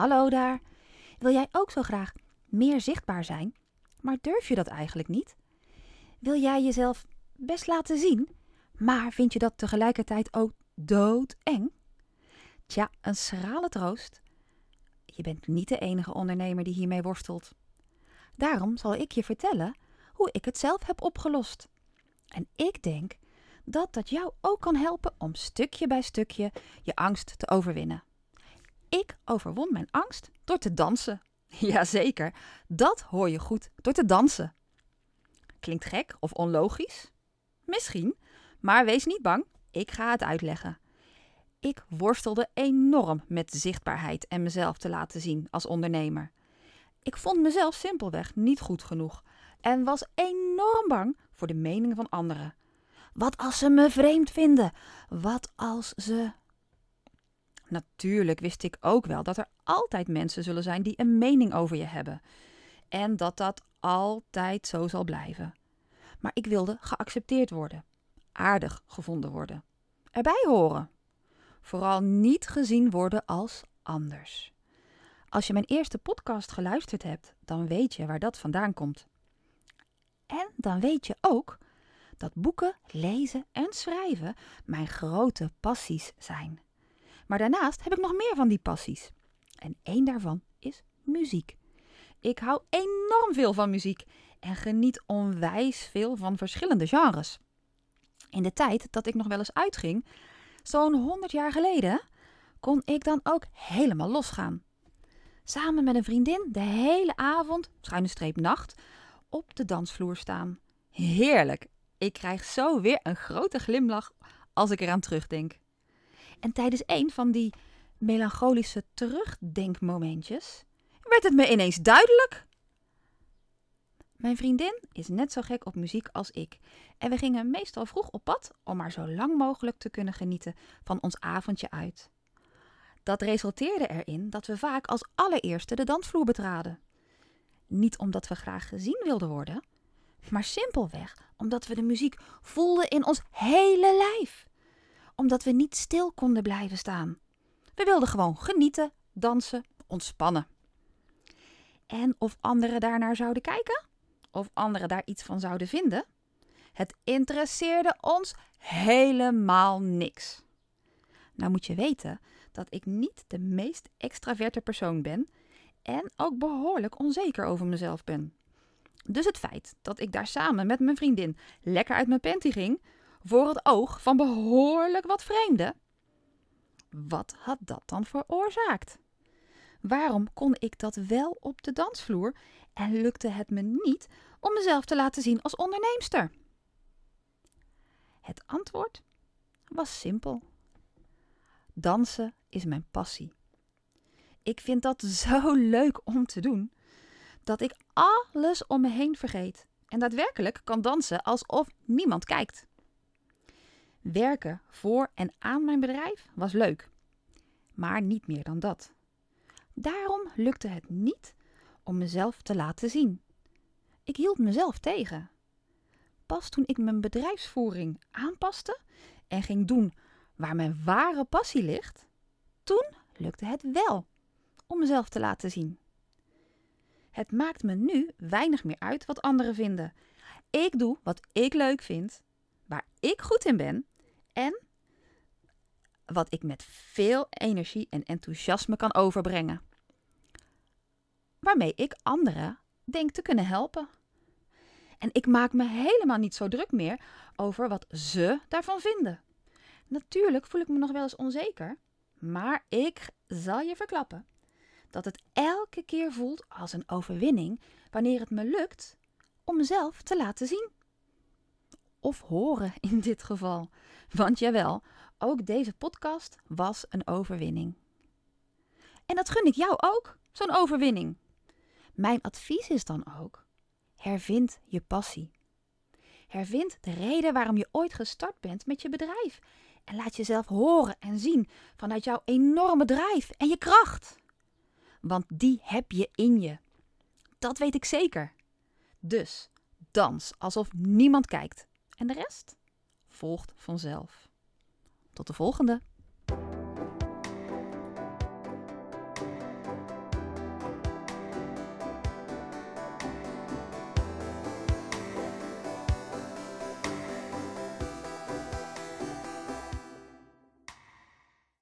Hallo daar. Wil jij ook zo graag meer zichtbaar zijn, maar durf je dat eigenlijk niet? Wil jij jezelf best laten zien, maar vind je dat tegelijkertijd ook doodeng? Tja, een schrale troost. Je bent niet de enige ondernemer die hiermee worstelt. Daarom zal ik je vertellen hoe ik het zelf heb opgelost. En ik denk dat dat jou ook kan helpen om stukje bij stukje je angst te overwinnen. Ik overwon mijn angst door te dansen. Jazeker, dat hoor je goed, door te dansen. Klinkt gek of onlogisch? Misschien, maar wees niet bang, ik ga het uitleggen. Ik worstelde enorm met zichtbaarheid en mezelf te laten zien als ondernemer. Ik vond mezelf simpelweg niet goed genoeg en was enorm bang voor de mening van anderen. Wat als ze me vreemd vinden? Wat als ze. Natuurlijk wist ik ook wel dat er altijd mensen zullen zijn die een mening over je hebben. En dat dat altijd zo zal blijven. Maar ik wilde geaccepteerd worden, aardig gevonden worden, erbij horen. Vooral niet gezien worden als anders. Als je mijn eerste podcast geluisterd hebt, dan weet je waar dat vandaan komt. En dan weet je ook dat boeken, lezen en schrijven mijn grote passies zijn. Maar daarnaast heb ik nog meer van die passies. En één daarvan is muziek. Ik hou enorm veel van muziek en geniet onwijs veel van verschillende genres. In de tijd dat ik nog wel eens uitging, zo'n 100 jaar geleden, kon ik dan ook helemaal losgaan. Samen met een vriendin de hele avond, schuine streep nacht, op de dansvloer staan. Heerlijk! Ik krijg zo weer een grote glimlach als ik eraan terugdenk. En tijdens een van die melancholische terugdenkmomentjes werd het me ineens duidelijk. Mijn vriendin is net zo gek op muziek als ik. En we gingen meestal vroeg op pad om maar zo lang mogelijk te kunnen genieten van ons avondje uit. Dat resulteerde erin dat we vaak als allereerste de dansvloer betraden. Niet omdat we graag gezien wilden worden, maar simpelweg omdat we de muziek voelden in ons hele lijf. Omdat we niet stil konden blijven staan. We wilden gewoon genieten, dansen, ontspannen. En of anderen daarnaar zouden kijken? Of anderen daar iets van zouden vinden? Het interesseerde ons helemaal niks. Nou moet je weten dat ik niet de meest extraverte persoon ben en ook behoorlijk onzeker over mezelf ben. Dus het feit dat ik daar samen met mijn vriendin lekker uit mijn panty ging, voor het oog van behoorlijk wat vreemden. Wat had dat dan veroorzaakt? Waarom kon ik dat wel op de dansvloer en lukte het me niet om mezelf te laten zien als onderneemster? Het antwoord was simpel. Dansen is mijn passie. Ik vind dat zo leuk om te doen dat ik alles om me heen vergeet en daadwerkelijk kan dansen alsof niemand kijkt. Werken voor en aan mijn bedrijf was leuk, maar niet meer dan dat. Daarom lukte het niet om mezelf te laten zien. Ik hield mezelf tegen. Pas toen ik mijn bedrijfsvoering aanpaste en ging doen waar mijn ware passie ligt, toen lukte het wel om mezelf te laten zien. Het maakt me nu weinig meer uit wat anderen vinden. Ik doe wat ik leuk vind, waar ik goed in ben en wat ik met veel energie en enthousiasme kan overbrengen. Waarmee ik anderen denk te kunnen helpen. En ik maak me helemaal niet zo druk meer over wat ze daarvan vinden. Natuurlijk voel ik me nog wel eens onzeker, maar ik zal je verklappen dat het elke keer voelt als een overwinning wanneer het me lukt om mezelf te laten zien. Of horen in dit geval. Want jawel, ook deze podcast was een overwinning. En dat gun ik jou ook, zo'n overwinning. Mijn advies is dan ook: hervind je passie. Hervind de reden waarom je ooit gestart bent met je bedrijf. En laat jezelf horen en zien vanuit jouw enorme drijf en je kracht want die heb je in je. Dat weet ik zeker. Dus dans alsof niemand kijkt en de rest volgt vanzelf. Tot de volgende.